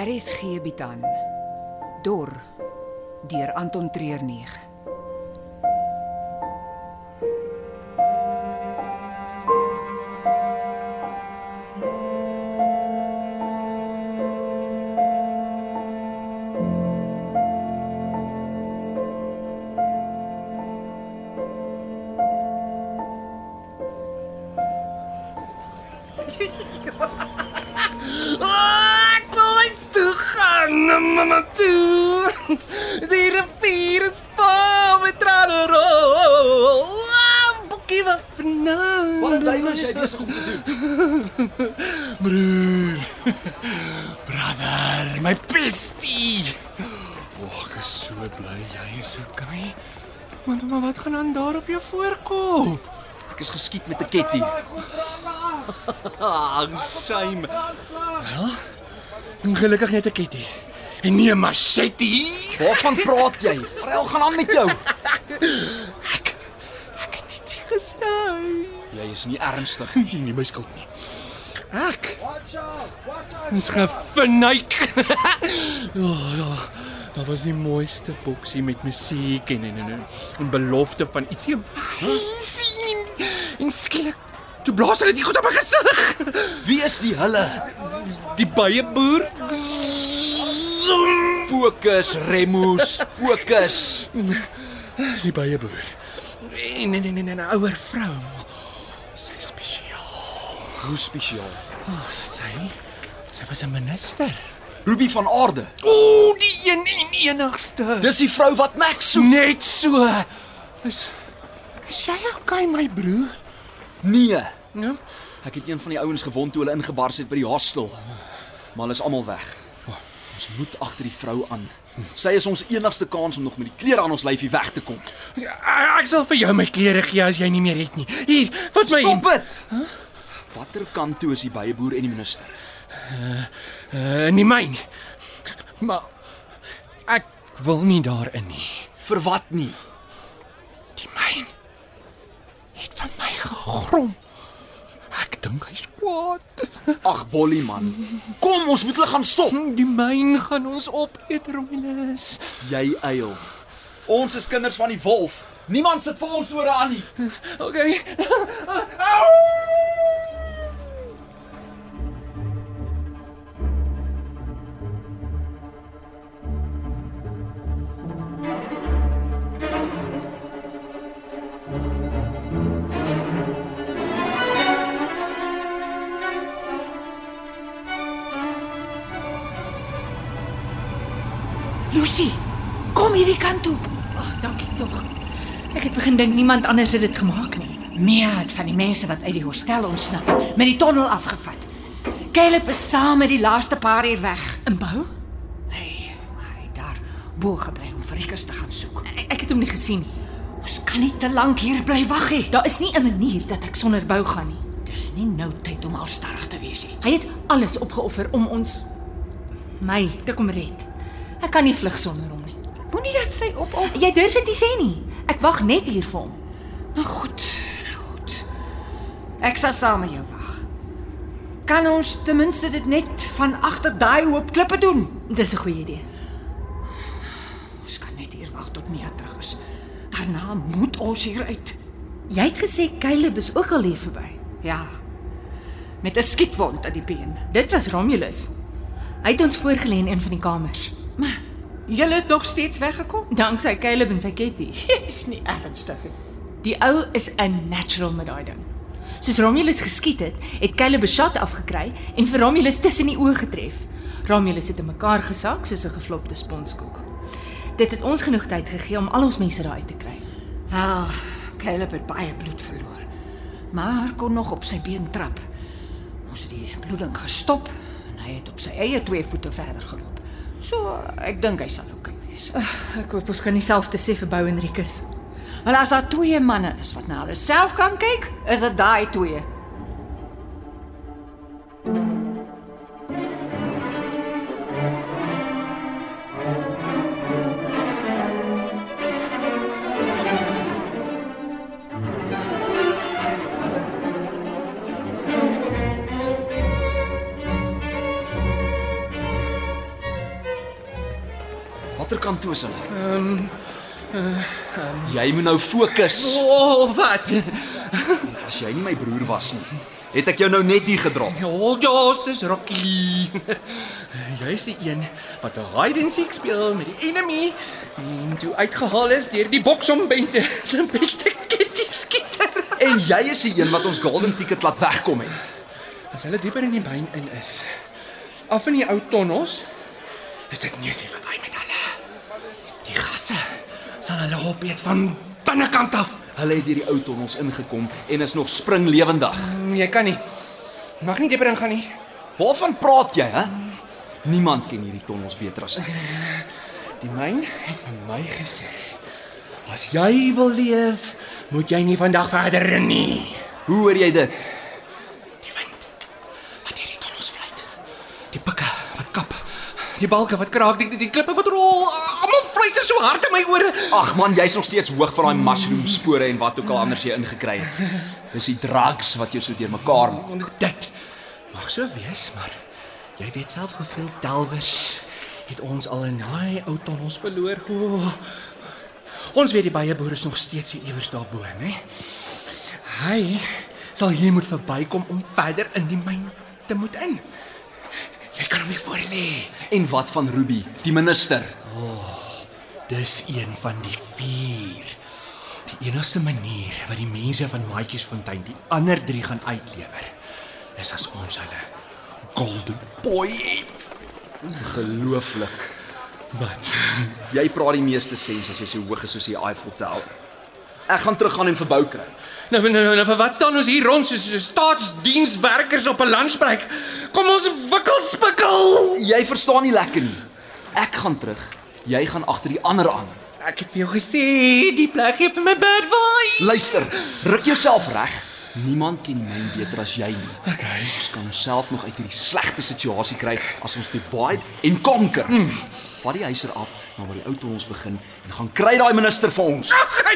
Bied aan Dor deur Anton Treurnig. mamma toe. Die rivier is vol met trane rol. Ah, boekie wat vanaand. Wat 'n duiwel is jy besig om te doen? Broer. Brother, my bestie. O, ek is so bly jy is okay. Maar maar wat gaan aan daar op jou voorkop? Ek is geskiet met 'n ketty. Ah, shame. Ongelukkig net 'n ketty. En nie 'n machete. Waarvan praat jy? Vrel gaan aan met jou. Ek ek het iets gesny. Jy is nie ernstig. Nie my skuld nie. Ek. Ons gefinuik. Ja, ja. Dit was die mooiste boksie met musiek en en en 'n belofte van ietsie amazing. En skielik toe blaas hulle dit goed op my gesig. Wie is die hulle? Die baie boer. Fokus, Remus, fokus. Die baie boer. En en en 'n ouer vrou. Sy is spesiaal. Hoe spesiaal. Oh, sy sy was 'n minister. Ruby van Aarde. Ooh, die een en enigste. Dis die vrou wat Max soek. Net so. Is Is jy okay my broer? Nee. Ja. Ek het een van die ouens gewond toe hulle ingebars het by die hostel. Maar hulle is almal weg. Ons moet agter die vrou aan. Sy is ons enigste kans om nog met die klere aan ons lyfie weg te kom. Ja, Ek sal vir jou my klere gee as jy nie meer het nie. Hier, vat my. Stop dit. Watter kant toe is die byeboer en die minister? Uh, nie myn. Maar ek wil nie daarin nie. Vir wat nie? Die myn het van my gegrom. Ek dink hy's kwaad. Ag bollie man. Kom, ons moet hulle gaan stop. Die myn gaan ons opeet, Romulus. Jy eil. Ons is kinders van die wolf. Niemand sit vir ons ore aan nie. Okay. Lucy, kom hierdie kant toe. Ag, dankie tog. Ek het begin dink niemand anders het dit gemaak nie. Mia het van die mense wat uit die hostel ontsnap met die tonnel afgevat. Caleb is saam met die laaste paar uur weg. In bou? Hey, hy daar bo gebly om vir Rikus te gaan soek. Ek, ek het hom nie gesien nie. Ons kan nie te lank hier bly wag nie. Daar is nie 'n manier dat ek sonder bou gaan nie. Dis nie nou tyd om al stadig te wees nie. Hy het alles opgeoffer om ons my te kom red. Ek kan nie vlug sonder hom nie. Moenie dat sy op op. Jy durf dit nie sê nie. Ek wag net hier vir hom. Nou goed, nou goed. Ek sal saam met jou wag. Kan ons ten minste dit net van agter daai hoop klippe doen? Dis 'n goeie idee. Ons kan net hier wag tot Mia terug is. Daarna moet ons hier uit. Jy het gesê Caleb is ook al hier verby. Ja. Met 'n skietwond aan die been. Dit was Romulus. Hy het ons voorgelê in een van die kamers. Maar julle het nog steeds weggekom? Danksy Caleb en sy ketty. Is nie ernstig nie. Die ou is 'n natural met daai ding. Soos Romulus geskiet het, het Caleb 'n shot afgekry en vir Romulus tussen die oë getref. Romulus het in mekaar gesak soos 'n geflopte sponskoek. Dit het ons genoeg tyd gegee om al ons mense daar uit te kry. Ja, Caleb het baie bloed verloor. Maar kon nog op sy been trap. Ons het die bloeding gestop en hy het op sy eie twee voete verder geloop. So, ek dink hy sal oukei wees. Ek hoop ons kan dieselfde sê vir Bou Enrikus. Maar as daar twee manne is wat na hulle self kan kyk, is dit daai twee. Kant toe is hulle? Ehm Jy moet nou fokus. O, oh, wat? As jy nie my broer was nie, het ek jou nou net hier gedra. Oh, ja, dis Rocky. Jy's die een wat 'n hide and seek speel met die enemy en toe uitgehaal is deur die boksombente. Se beste kitty skieter. En jy is die een wat ons golden ticket laat wegkom het. As hulle dieper in die myn in is, af in die ou tonnels, is dit neusie verby met hulle. Die gasse sal hulle opeet van binnekant af. Hulle het hierdie ou tonnels ingekom en is nog springlewendig. Mm, Jy kan nie. Mag nie dieper ingaan nie. Waarvan praat jy, hè? Niemand ken hierdie tonnels beter as ek. Die myn het vir my gesê: "As jy wil leef, moet jy nie vandag verder ren nie." Hoe hoor jy dit? Die wind wat hierdie tonnels vlieg. Die pikke wat kap. Die balke wat kraak, die, die, die klippe wat rol. Fluister so hard in my ore. Ag man, jy's nog steeds hoog van daai mushroom spore en wat ook al anders jy ingekry het. Dis die drugs wat jou so deurmekaar maak. Dit mag so wees, maar jy weet self hoeveel delwers het ons al in daai ou tonnels verloor. O, ons weet die baie boere is nog steeds hier iewers daarbo, né? Hy sal hier moet verbykom om verder in die myn te moet in. Jy kan hom nie voor lê. En wat van Ruby, die minister? Dis een van die vier. Die enigste manier wat die mense van Maatjiesfontein die ander 3 gaan uitlewer, is as ons hulle golden boy het. Gelooflik. Wat? Jy praat die meeste sens as jy so hoog is soos die Eiffel Tower. Ek gaan teruggaan en verbou kry. Nou, nou, nou, nou vir wat staan ons hier rond soos so staatsdienswerkers op 'n lunchbreek? Kom ons wikkel spikkel. Jy verstaan nie lekker nie. Ek gaan terug. Jy gaan agter die ander aan. Ek het vir jou gesê, die plek gee vir my bad vibes. Luister, ruk jouself reg. Niemand ken my beter as jy nie. Okay. Ons kan onsself nog uit hierdie slegte situasie kry as ons divide en conquer. Mm. Vat die huiser af na waar die ou tonnels begin en gaan kry daai minister vir ons. Hoe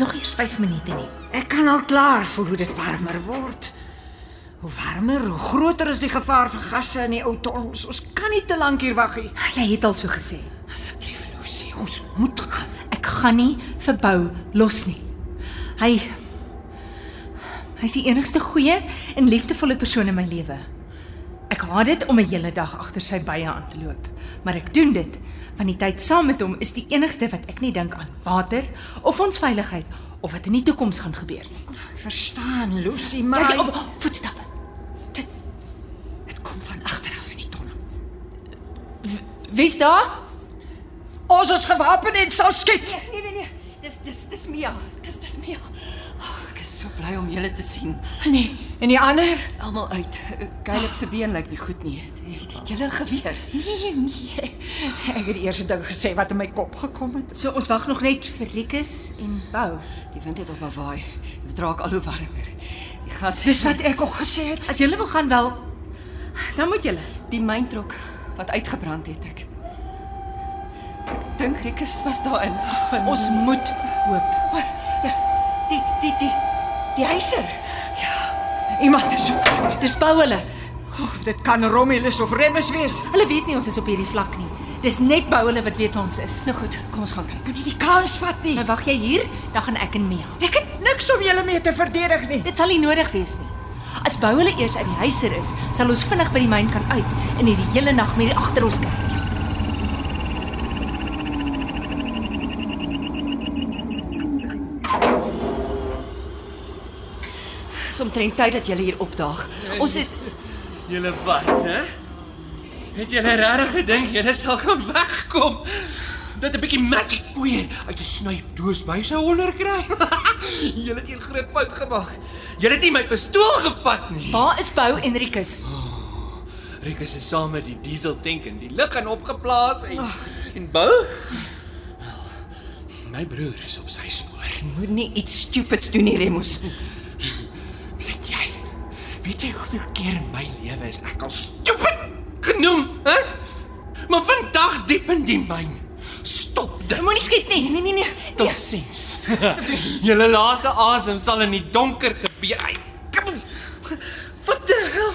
nog eers 5 minute nie. Ek kan al klaar voel hoe dit warmer word. Hoe warmer, hoe groter is die gevaar vir gasse in die ou tonnels. Ons kan nie te lank hier wag nie. Jy het al so gesê. Asseblief, Lucy, ons moet gaan. Ek gaan nie verbou los nie. Hy Hy's die enigste goeie en liefdevolle persoon in my lewe. Ek haat dit om 'n hele dag agter sy bye aan te loop, maar ek doen dit want die tyd saam met hom is die enigste wat ek nie dink aan water of ons veiligheid of wat in die toekoms gaan gebeur nie. Ek verstaan, Lucy, maar Kyk, op voetstappe. dit dit kom van agter af in die tonnel. Wie's daar? Ons is gewapen en sal skiet. Nee nee nee. Dis dis dis Mia. Dis dis Mia. Oh, so bly om julle te sien. Nee, en die ander? Almal uit. Caleb se been lyk nie goed nie. Het, het julle 'n geweer? Nee, nee. Ek het die eerste ding gesê wat in my kop gekom het. So ons wag nog net vir Rikus en Bou. Die wind het op waai. Dit raak al hoe warmer. Die gas Dis wat ek ook gesê het. As julle wil gaan wel, dan moet julle. die myntrok wat uitgebrand het ek. Ek dink Rikus was daarin. Ons moet hoop. Die die die die huiser. Iemand is op. Dis Bou hulle. Oh, dit kan Romulus of Remus wees. Hulle weet nie ons is op hierdie vlak nie. Dis net Bou hulle wat weet ons is. Nou goed, kom ons gaan kyk. Kan nie die kans vat nie. Nou wag jy hier, dan gaan ek en Mia. Ek het niks om julle mee te verdedig nie. Dit sal nie nodig wees nie. As Bou hulle eers uit die huiser is, sal ons vinnig by die myn kan uit en hierdie hele nag met agter ons kyk. Omtrent tyd dat julle hier opdaag. Ons het Julle wat, hè? Het julle regtig gedink julle sal kan wegkom? Dat 'n bietjie magic poeier uit 'n snuif doos by sou onderkry. julle het 'n groot fout gemaak. Julle het nie my pistool gevat nie. Waar is Bou en Rikus? Rikus is saam met die diesel tank in die lug en opgeplaas en en bou. My broer is op sy spoor. Moenie iets stupids doen nie, Remus. Weet jy? Hoeveel keer in my lewe is ek al stupid genoem, hè? Maar vandag diep in die myn. Stop dit. Moenie skiet nie. Nee, nee, nee. Totsiens. Julle laaste asem sal in die donker gebeur. Wat die hel?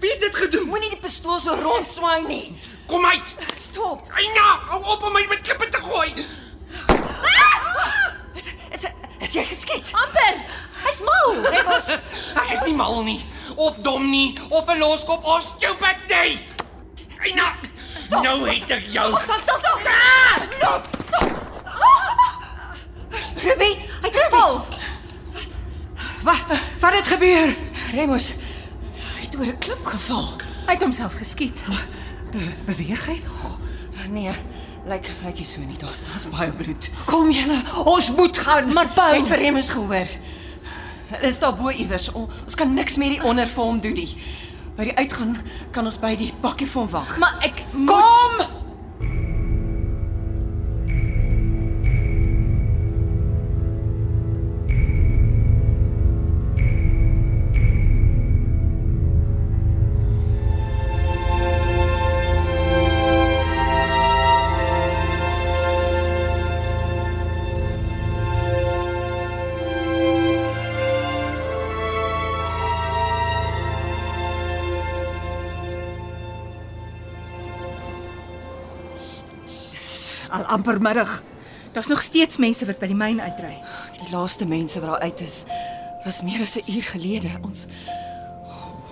Wie het dit gedoen? Moenie die pistool so rondswaai nie. Kom uit. Stop. Eina, hou op om my met klippe te gooi. Is is, is jy geskiet? Amper. Hy's mal. Remus. Ek is nie mal nie of dom nie of 'n loskop of stupid nie. Eina. Nou het ek jou. Stop, stop. Stop. Stop. Ruby, Hy het geval. wat wat het gebeur? Remus. Hy het oor 'n klip geval. Hy het homself geskiet. Be beweeg hy nog? Nee, lyk lyk nie so nie. Daar's daar's baie bloed. Kom julle, ons moet gaan. Maar Paul- Jy het vir Remus gehoor. Hulle is daar bo iewers. Ons kan niks meer hier onder vir hom doen nie. By die uitgaan kan ons by die bakkie vir hom wag. Maar ek moet Kom! Amper middag. Daar's nog steeds mense wat by die myn uitry. Die laaste mense wat daar uit is, was meer as 'n uur gelede. Ons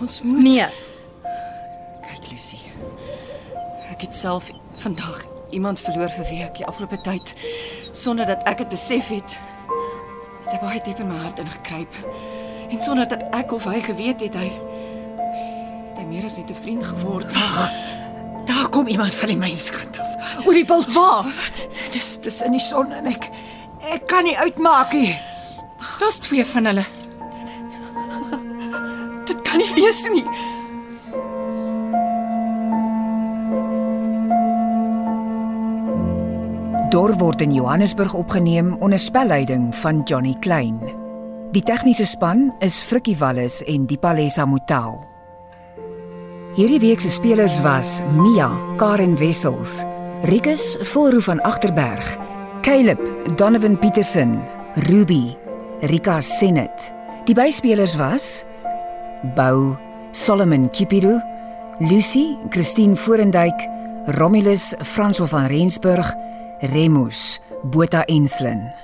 ons moet Nee. Kyk Lucy. Ek het self vandag iemand verloor vir wie ek die afgelope tyd sonder dat ek dit besef het. Het hy baie diep in my hart ingekruip. En sonder dat ek of hy geweet het hy het hy meer as net 'n vriend geword. Daar kom iemand van die mynskant af. Oor die bult waar? Dis dis in die son en ek ek kan nie uitmaak nie. Daar's twee van hulle. Dit kan nie wees nie. Dor word in Johannesburg opgeneem onder spelleiding van Johnny Klein. Die tegniese span is Frikkie Wallis en Dipalesa Motelo. Hierdie week se spelers was Mia, Karen Wessels, Rikus Volroo van Agterberg, Caleb, Donovan Petersen, Ruby, Rika Senet. Die byspelers was Bou, Solomon Kipiru, Lucy, Christine Forendyk, Romulus, François van Rensburg, Remus, Botha Enslin.